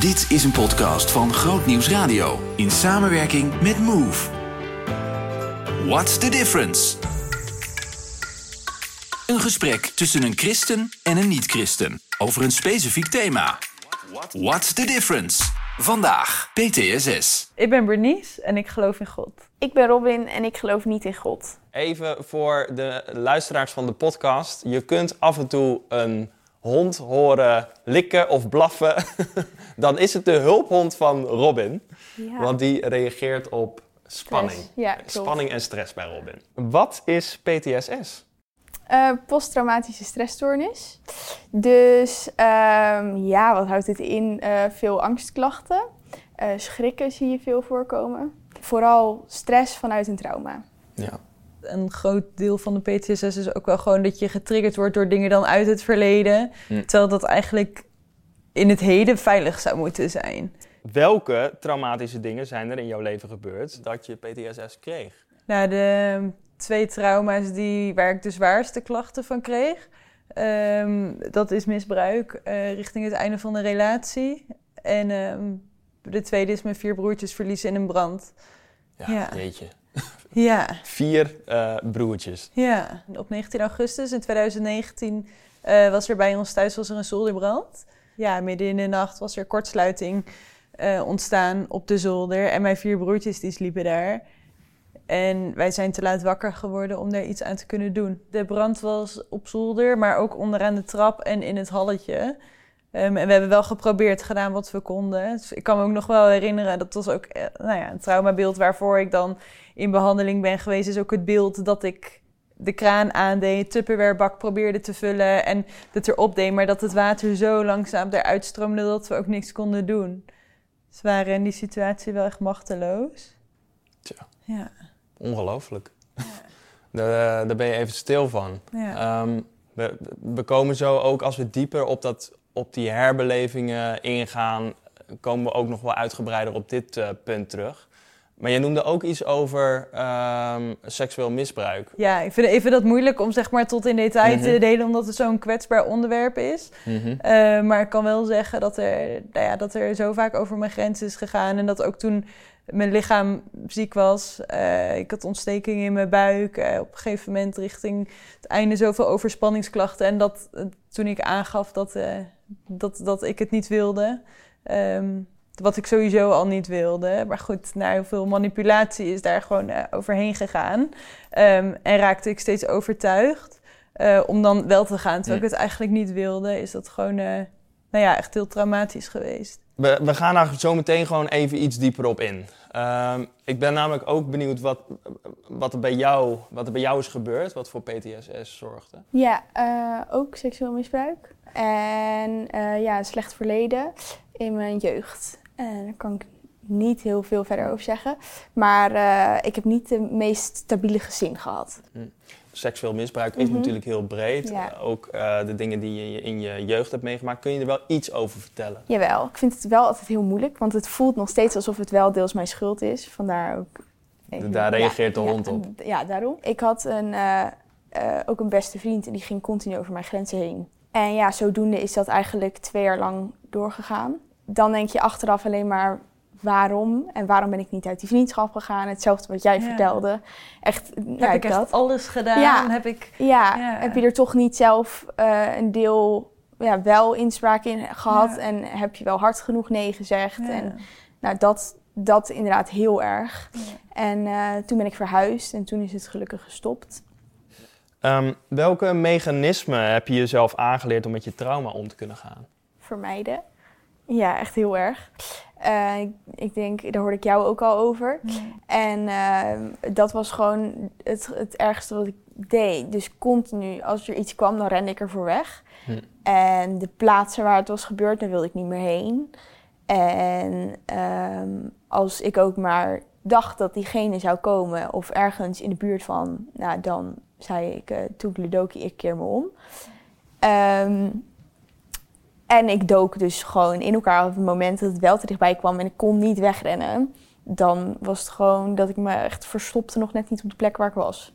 Dit is een podcast van Groot Nieuws Radio in samenwerking met Move. What's the difference? Een gesprek tussen een christen en een niet-christen over een specifiek thema. What's the difference? Vandaag PTSS. Ik ben Bernice en ik geloof in God. Ik ben Robin en ik geloof niet in God. Even voor de luisteraars van de podcast. Je kunt af en toe een hond horen likken of blaffen. Dan is het de hulphond van Robin. Ja. Want die reageert op spanning. Ja, spanning en stress bij Robin. Wat is PTSS? Eh, posttraumatische stressstoornis. Dus ehm, ja, wat houdt het in? Eh, veel angstklachten. Eh, schrikken zie je veel voorkomen. Vooral stress vanuit een trauma. Ja. Een groot deel van de PTSS is ook wel gewoon dat je getriggerd wordt door dingen dan uit het verleden. Hm. Terwijl dat eigenlijk in het heden veilig zou moeten zijn. Welke traumatische dingen zijn er in jouw leven gebeurd dat je PTSS kreeg? Nou, de twee trauma's die, waar ik de zwaarste klachten van kreeg, ehm, dat is misbruik eh, richting het einde van de relatie. En ehm, de tweede is mijn vier broertjes verliezen in een brand. Ja, Ja. jeetje. Ja, Vier eh, broertjes. ja. Op 19 augustus in 2019 eh, was er bij ons thuis was er een zolderbrand. Ja, midden in de nacht was er kortsluiting eh, ontstaan op de zolder. En mijn vier broertjes die sliepen daar. En wij zijn te laat wakker geworden om daar iets aan te kunnen doen. De brand was op zolder, maar ook onderaan de trap en in het halletje. Ehm, en we hebben wel geprobeerd, gedaan wat we konden. Dus ik kan me ook nog wel herinneren, dat was ook eh, nou ja, een traumabeeld waarvoor ik dan in behandeling ben geweest. Is ook het beeld dat ik de kraan aandeed, Tupperwarebak probeerde te vullen en het erop deed. Maar dat het water zo langzaam eruit stroomde dat we ook niks konden doen. Dus we waren in die situatie wel echt machteloos. Tja. Ja, Ongelooflijk. Daar, daar ben je even stil van. ja. Ehm, we, we komen zo ook als we dieper op, dat, op die herbelevingen ingaan, komen we ook nog wel uitgebreider op dit eh, punt terug. Maar je noemde ook iets over ehm, seksueel misbruik. Ja, ik vind even dat moeilijk om zeg maar tot in detail Mhm. te delen, omdat het zo'n kwetsbaar onderwerp is. Mhm. Eh, maar ik kan wel zeggen dat er, nou ja, dat er zo vaak over mijn grens is gegaan. En dat ook toen mijn lichaam ziek was, eh, ik had ontsteking in mijn buik. eh, op een gegeven moment richting het einde zoveel overspanningsklachten. En dat eh, toen ik aangaf dat, dat, dat ik het niet wilde. ehm, wat ik sowieso al niet wilde. Maar goed, na heel veel manipulatie is daar gewoon overheen gegaan. Ehm, en raakte ik steeds overtuigd om dan wel te gaan. Terwijl ik het eigenlijk niet wilde, is dat gewoon nou ja, echt heel traumatisch geweest. We, we gaan daar zo meteen gewoon even iets dieper op in. Ehm, ik ben namelijk ook benieuwd wat, wat, er bij jou, wat er bij jou is gebeurd, wat voor PTSS zorgde. Ja, eh, ook seksueel misbruik. En eh, ja, een slecht verleden in mijn jeugd. En daar kan ik niet heel veel verder over zeggen. Maar eh, ik heb niet de meest stabiele gezin gehad. Seksueel misbruik is Mhm. natuurlijk heel breed. Ja. Ook eh, de dingen die je in je jeugd hebt meegemaakt. Kun je er wel iets over vertellen? Jawel, ik vind het wel altijd heel moeilijk. Want het voelt nog steeds alsof het wel deels mijn schuld is. Vandaar ook... Daar reageert de ja, hond op. Ja, daarom. Ik had een, eh, eh, ook een beste vriend en die ging continu over mijn grenzen heen. En ja, zodoende is dat eigenlijk twee jaar lang doorgegaan. Dan denk je achteraf alleen maar waarom en waarom ben ik niet uit die vriendschap gegaan. Hetzelfde wat jij Ja. vertelde. Echt, heb ja, ik echt dat. alles gedaan? Ja. Heb ik... Ja, Ja. heb je er toch niet zelf eh, een deel ja, wel inspraak in gehad Ja. en heb je wel hard genoeg nee gezegd. Ja. En nou, dat, dat inderdaad heel erg. Ja. En eh, toen ben ik verhuisd en toen is het gelukkig gestopt. Ehm, welke mechanismen heb je jezelf aangeleerd om met je trauma om te kunnen gaan? Vermijden. Ja, echt heel erg. Eh, ik, ik denk, daar hoorde ik jou ook al over. En eh, dat was gewoon het, het ergste wat ik deed. Dus continu, als er iets kwam, dan rende ik ervoor weg. Hm. En de plaatsen waar het was gebeurd, daar wilde ik niet meer heen. En ehm, als ik ook maar dacht dat diegene zou komen of ergens in de buurt van, nou dan zei ik, uh, toekledoki, ik keer me om. Ehm, en ik dook dus gewoon in elkaar op het moment dat het wel te dichtbij kwam en ik kon niet wegrennen. Dan was het gewoon dat ik me echt verstopte nog net niet op de plek waar ik was.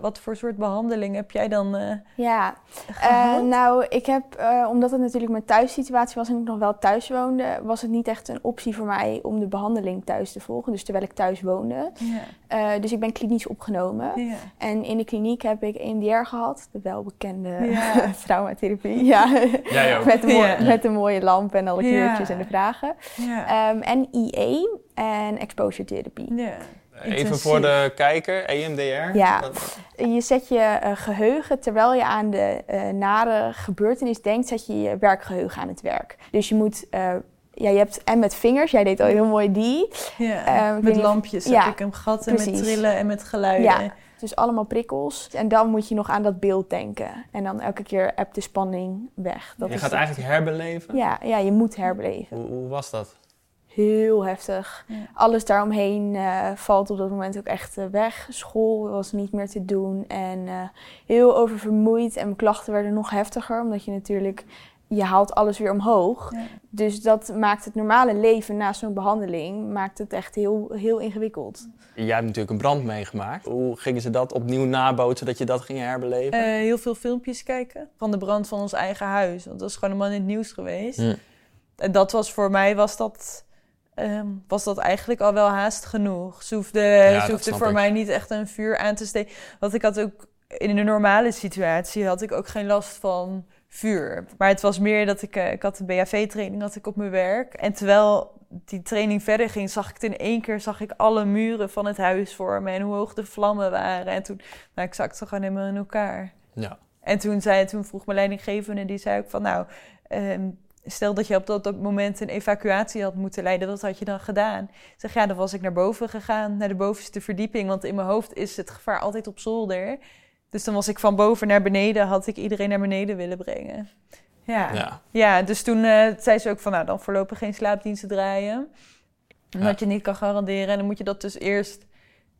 Wat voor soort behandeling heb jij dan uh, Ja, gehad? nou, ik heb, uh, omdat het natuurlijk mijn thuissituatie was en ik nog wel thuis woonde, was het niet echt een optie voor mij om de behandeling thuis te volgen. Dus terwijl ik thuis woonde. Ja. Uh, dus ik ben klinisch opgenomen. Ja. En in de kliniek heb ik EMDR gehad, de welbekende Ja. traumatherapie. Ja. Met, de mooie, Ja. met de mooie lamp en alle Ja. kleurtjes en de vragen. Ja. Ehm, en IE en exposure therapie. Even voor de kijker, EMDR. Ja. Je zet je eh, geheugen, terwijl je aan de eh, nare gebeurtenis denkt, zet je je werkgeheugen aan het werk. Dus je moet, eh, ja, je hebt, en met vingers, jij deed al heel mooi die. Ja, met lampjes Ja, heb ik hem gehad en met precies. trillen en met geluiden. Ja. Dus allemaal prikkels. En dan moet je nog aan dat beeld denken. En dan elke keer hebt de spanning weg. Dat je gaat het. eigenlijk herbeleven. Ja, ja, je moet herbeleven. Hoe, hoe was dat? Heel heftig. Ja. Alles daaromheen eh, valt op dat moment ook echt eh, weg. School was niet meer te doen. En eh, heel oververmoeid. En mijn klachten werden nog heftiger. Omdat je natuurlijk... Je haalt alles weer omhoog. Ja. Dus dat maakt het normale leven na zo'n behandeling... maakt het echt heel, heel ingewikkeld. Jij hebt natuurlijk een brand meegemaakt. Hoe gingen ze dat opnieuw nabootsen, dat je dat ging herbeleven? Eh, heel veel filmpjes kijken van de brand van ons eigen huis. Want dat is gewoon een man in het nieuws geweest. En dat was voor mij, was dat, ehm, was dat eigenlijk al wel haast genoeg. Ze hoefde, ze voor ik. mij niet echt een vuur aan te steken. Want ik had ook, in een normale situatie had ik ook geen last van vuur. Maar het was meer dat ik, eh, ik had een BHV-training had ik op mijn werk. En terwijl die training verder ging, zag ik het in één keer zag ik alle muren van het huis voor me en hoe hoog de vlammen waren. En toen, nou, ik zakte gewoon helemaal in elkaar. Ja. En toen, zei, toen vroeg mijn leidinggevende, die zei ook van, nou, ehm, stel dat je op dat, dat moment een evacuatie had moeten leiden, wat had je dan gedaan? Ik zeg, ja, dan was ik naar boven gegaan, naar de bovenste verdieping, want in mijn hoofd is het gevaar altijd op zolder. Dus dan was ik van boven naar beneden, had ik iedereen naar beneden willen brengen. Ja, ja. ja. dus toen eh, zei ze ook van, nou, dan voorlopig geen slaapdiensten draaien. Omdat Ja. je niet kan garanderen. En dan moet je dat dus eerst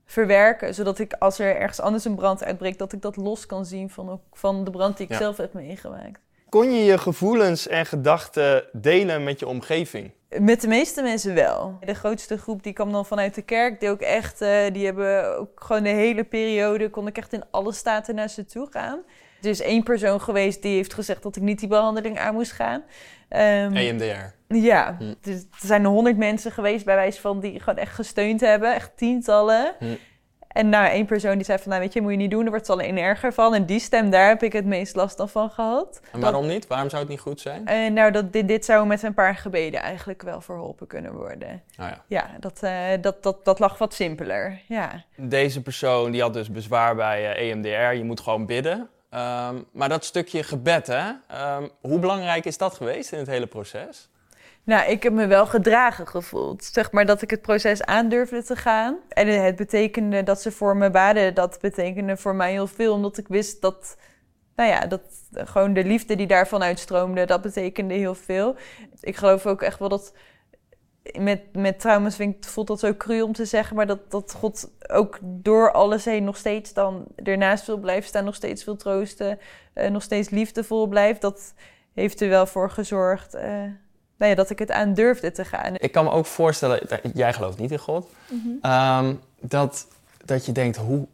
verwerken, zodat ik als er ergens anders een brand uitbreekt, dat ik dat los kan zien van, van de brand die ik Ja. zelf heb meegemaakt. Kon je je gevoelens en gedachten delen met je omgeving? Met de meeste mensen wel. De grootste groep die kwam dan vanuit de kerk. Die ook echt, eh, die hebben ook gewoon de hele periode, kon ik echt in alle staten naar ze toe gaan. Er is één persoon geweest die heeft gezegd dat ik niet die behandeling aan moest gaan. Ehm, EMDR. Ja, Hm. dus er zijn honderd mensen geweest bij wijze van die gewoon echt gesteund hebben. Echt tientallen. Hm. En nou, één persoon die zei van, nou weet je, moet je niet doen, daar wordt het alleen erger van. En die stem, daar heb ik het meest last dan van gehad. En waarom niet? Waarom zou het niet goed zijn? En nou, dat, dit, dit zou met een paar gebeden eigenlijk wel verholpen kunnen worden. Nou ja. Ja, dat, eh, dat, dat, dat lag wat simpeler, ja. Deze persoon die had dus bezwaar bij eh, EMDR. Je moet gewoon bidden. Ehm, maar dat stukje gebed, hè? Ehm, hoe belangrijk is dat geweest in het hele proces? Nou, ik heb me wel gedragen gevoeld. Zeg maar dat ik het proces aandurfde te gaan. En het betekende dat ze voor me baden. Dat betekende voor mij heel veel. Omdat ik wist dat, nou ja, dat gewoon de liefde die daarvan uitstroomde, dat betekende heel veel. Ik geloof ook echt wel dat met, met trauma's vind ik, voelt dat zo cru om te zeggen, maar dat, dat God ook door alles heen nog steeds dan ernaast wil blijven staan, nog steeds wil troosten, eh, nog steeds liefdevol blijft. Dat heeft er wel voor gezorgd eh, nou ja, dat ik het aan durfde te gaan. Ik kan me ook voorstellen, dat- jij gelooft niet in God, ehm, dat, dat je denkt, hoe,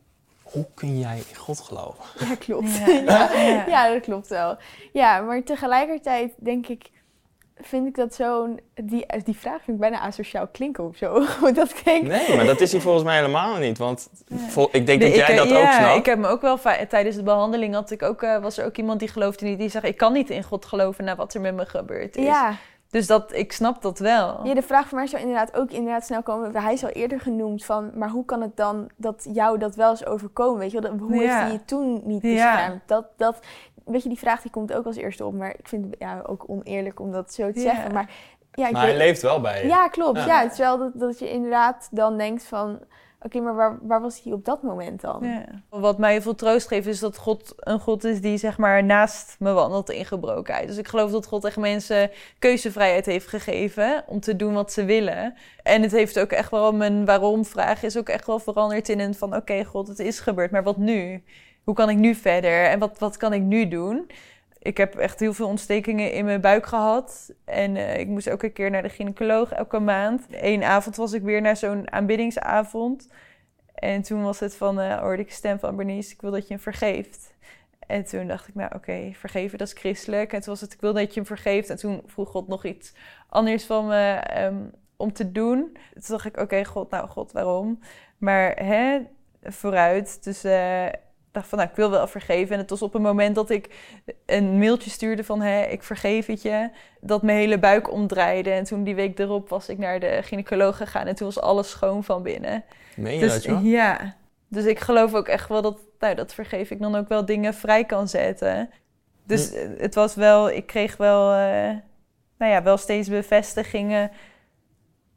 hoe kun jij in God geloven? Ja, klopt. Ja. Ja, Ja. ja, dat klopt wel. Ja, maar tegelijkertijd denk ik, vind ik dat zo'n... Die, die vraag vind ik bijna asociaal klinken of zo. Dat klinkt. Nee, maar dat is hij volgens mij helemaal niet. Want vol- ik denk Nee, dat jij ik, dat ja, ook snapt. ik heb me ook wel tijdens de behandeling had ik ook, eh, was er ook iemand die geloofde niet. Die zegt: Ik kan niet in God geloven na wat er met me gebeurd is. Ja, Dus dat, ik snap dat wel. ja, de vraag voor mij zou inderdaad ook inderdaad snel komen. Hij is al eerder genoemd van, maar hoe kan het dan dat jou dat wel is overkomen? Weet je wel? Dat- Hoe heeft Ja. hij je toen niet Ja. beschermd? Dat, dat, weet je, die vraag die komt ook als eerste op. Maar ik vind het ja, ook oneerlijk om dat zo te Ja. zeggen. Maar ja, ik maar hij leeft wel bij je. Ja, klopt. Ja. Ja. het is wel dat, dat je inderdaad dan denkt van... Oké, maar waar, waar was hij op dat moment dan? Ja. Wat mij veel troost geeft, is dat God een God is die zeg maar naast me wandelt in gebrokenheid. Dus ik geloof dat God echt mensen keuzevrijheid heeft gegeven om te doen wat ze willen. En het heeft ook echt wel, mijn waarom-vraag is ook echt wel veranderd in een van... Oké, God, het is gebeurd, maar wat nu? Hoe kan ik nu verder? En wat, wat kan ik nu doen? Ik heb echt heel veel ontstekingen in mijn buik gehad. En eh, ik moest een keer naar de gynaecoloog elke maand. Eén avond was ik weer naar zo'n aanbiddingsavond. En toen was het van, uh, hoorde ik stem van Bernice, ik wil dat je hem vergeeft. En toen dacht ik, nou oké, vergeven, dat is christelijk. En toen was het, ik wil dat je hem vergeeft. En toen vroeg God nog iets anders van me ehm, om te doen. Toen dacht ik, oké, God, nou God, waarom? Maar hè, vooruit. Dus uh, dacht van, nou, ik wil wel vergeven. En het was op een moment dat ik een mailtje stuurde van, hé, ik vergeef het je. Dat mijn hele buik omdraaide. En toen die week erop was ik naar de gynaecoloog gegaan. En toen was alles schoon van binnen. Meen je dus, dat, joh? Ja. Dus ik geloof ook echt wel dat, nou, dat vergeef ik dan ook wel dingen vrij kan zetten. Dus Hm. het was wel, ik kreeg wel, eh, nou ja, wel steeds bevestigingen.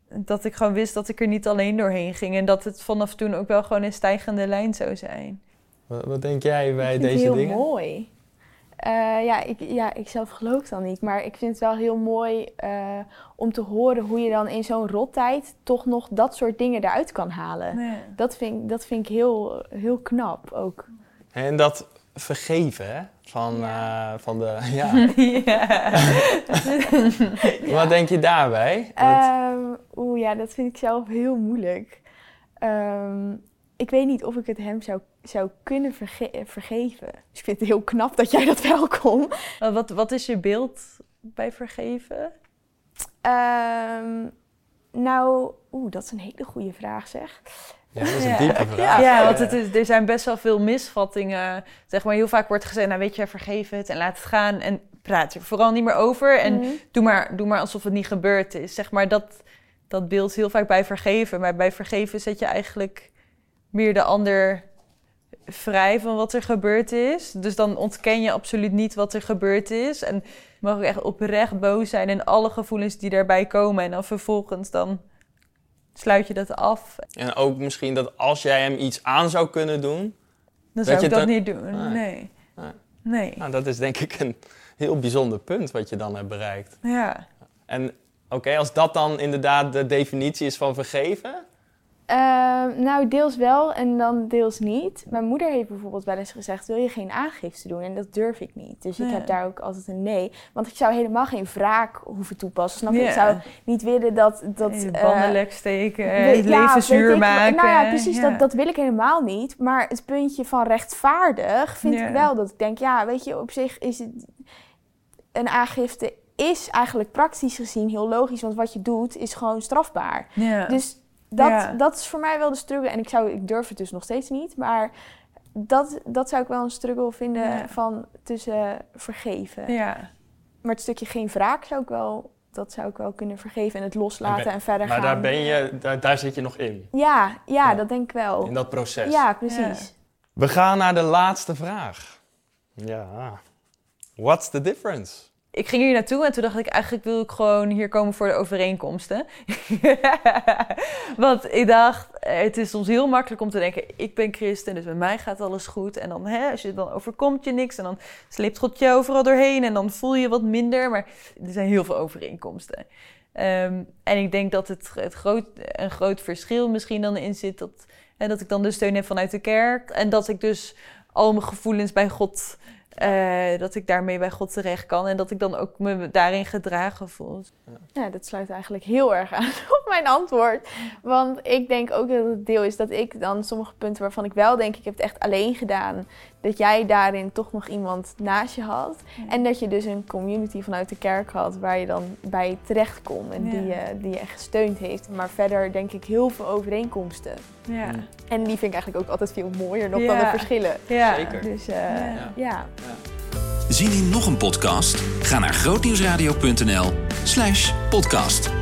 Dat ik gewoon wist dat ik er niet alleen doorheen ging. En dat het vanaf toen ook wel gewoon een stijgende lijn zou zijn. Wat, wat denk jij bij ik vind deze het heel dingen? mooi. Eh, ja, ik, ja, ik zelf geloof dan niet. Maar ik vind het wel heel mooi eh, om te horen hoe je dan in zo'n rottijd toch nog dat soort dingen eruit kan halen. Dat vind, ik- dat vind ik heel, heel knap ook. En dat vergeven, hè? Van, eh, van de... Ja. ja. Wat denk je daarbij? Ehm, Oeh, ja, dat vind ik zelf heel moeilijk. Ehm, ik weet niet of ik het hem zou, zou kunnen verge- vergeven. Dus ik vind het heel knap dat jij dat wel kon. wat, wat is je beeld bij vergeven? Ehm, nou, oeh, dat is een hele goede vraag zeg. ja, dat is een Ja. diepe vraag. Ja, want het is, er zijn best wel veel misvattingen. Zeg maar, heel vaak wordt gezegd, nou weet je, vergeef het en laat het gaan. En praat er vooral niet meer over. En Mhm. doe, maar, doe maar alsof het niet gebeurd is. Zeg maar, dat, dat beeld heel vaak bij vergeven. Maar bij vergeven zet je eigenlijk meer de ander vrij van wat er gebeurd is. Dus dan ontken je absoluut niet wat er gebeurd is. En mag ook echt oprecht boos zijn en alle gevoelens die daarbij komen. En dan vervolgens dan sluit je dat af. En ook misschien dat als jij hem iets aan zou kunnen doen... Dan zou je ik dat niet doen. Nee. Nee. Nee. Nee. Nou, dat is denk ik een heel bijzonder punt wat je dan hebt bereikt. Ja. En oké, als dat dan inderdaad de definitie is van vergeven... Ehm, nou, deels wel en dan deels niet. Mijn moeder heeft bijvoorbeeld wel eens gezegd: wil je geen aangifte doen? En dat durf ik niet. Dus ik heb daar ook altijd een nee. Want ik zou helemaal geen wraak hoeven toepassen. Snap je? Ja. Ik zou niet willen dat. dat je eh, banden lek steken, het ja, leven zuur ik, maken. Nou ja, precies, Ja. Dat, dat wil ik helemaal niet. Maar het puntje van rechtvaardig vind ik wel dat ik denk: ja, weet je, op zich is het. Een aangifte is eigenlijk praktisch gezien heel logisch. Want wat je doet is gewoon strafbaar. Ja. Dus dat, Ja. dat is voor mij wel de struggle. En ik, zou, ik durf het dus nog steeds niet. Maar dat, dat zou ik wel een struggle vinden Ja. van tussen vergeven. ja. Maar het stukje geen wraak zou ik wel, dat zou ik wel kunnen vergeven. En het loslaten en, verder Maar gaan. daar, ben je, daar, daar zit je nog in, Ja, ja, Ja. dat denk ik wel. in dat proces. Ja, precies. We gaan naar de laatste vraag. Ja. What's the difference? Ik ging hier naartoe en toen dacht ik, eigenlijk wil ik gewoon hier komen voor de overeenkomsten. Want ik dacht, het is soms heel makkelijk om te denken, ik ben christen, dus met mij gaat alles goed. En dan, hè, als je dan overkomt je niks en dan sleept God je overal doorheen en dan voel je wat minder. Maar er zijn heel veel overeenkomsten. Ehm, en ik denk dat het, het groot, een groot verschil misschien dan in zit dat, hè, dat ik dan de steun heb vanuit de kerk. En dat ik dus al mijn gevoelens bij God eh, dat ik daarmee bij God terecht kan en dat ik dan ook me daarin gedragen voel. Ja, dat sluit eigenlijk heel erg aan op mijn antwoord. Want ik denk ook dat het deel is dat ik dan sommige punten waarvan ik wel denk, ik heb het echt alleen gedaan, dat jij daarin toch nog iemand naast je had. En dat je dus een community vanuit de kerk had waar je dan bij terecht kon en Ja. die, je, die je echt gesteund heeft. Maar verder denk ik heel veel overeenkomsten. Ja. En die vind ik eigenlijk ook altijd veel mooier nog dan de verschillen. Ja. Zeker. Dus eh, Ja. ja. Zien in nog een podcast? Ga naar grootnieuwsradio.nl slash podcast.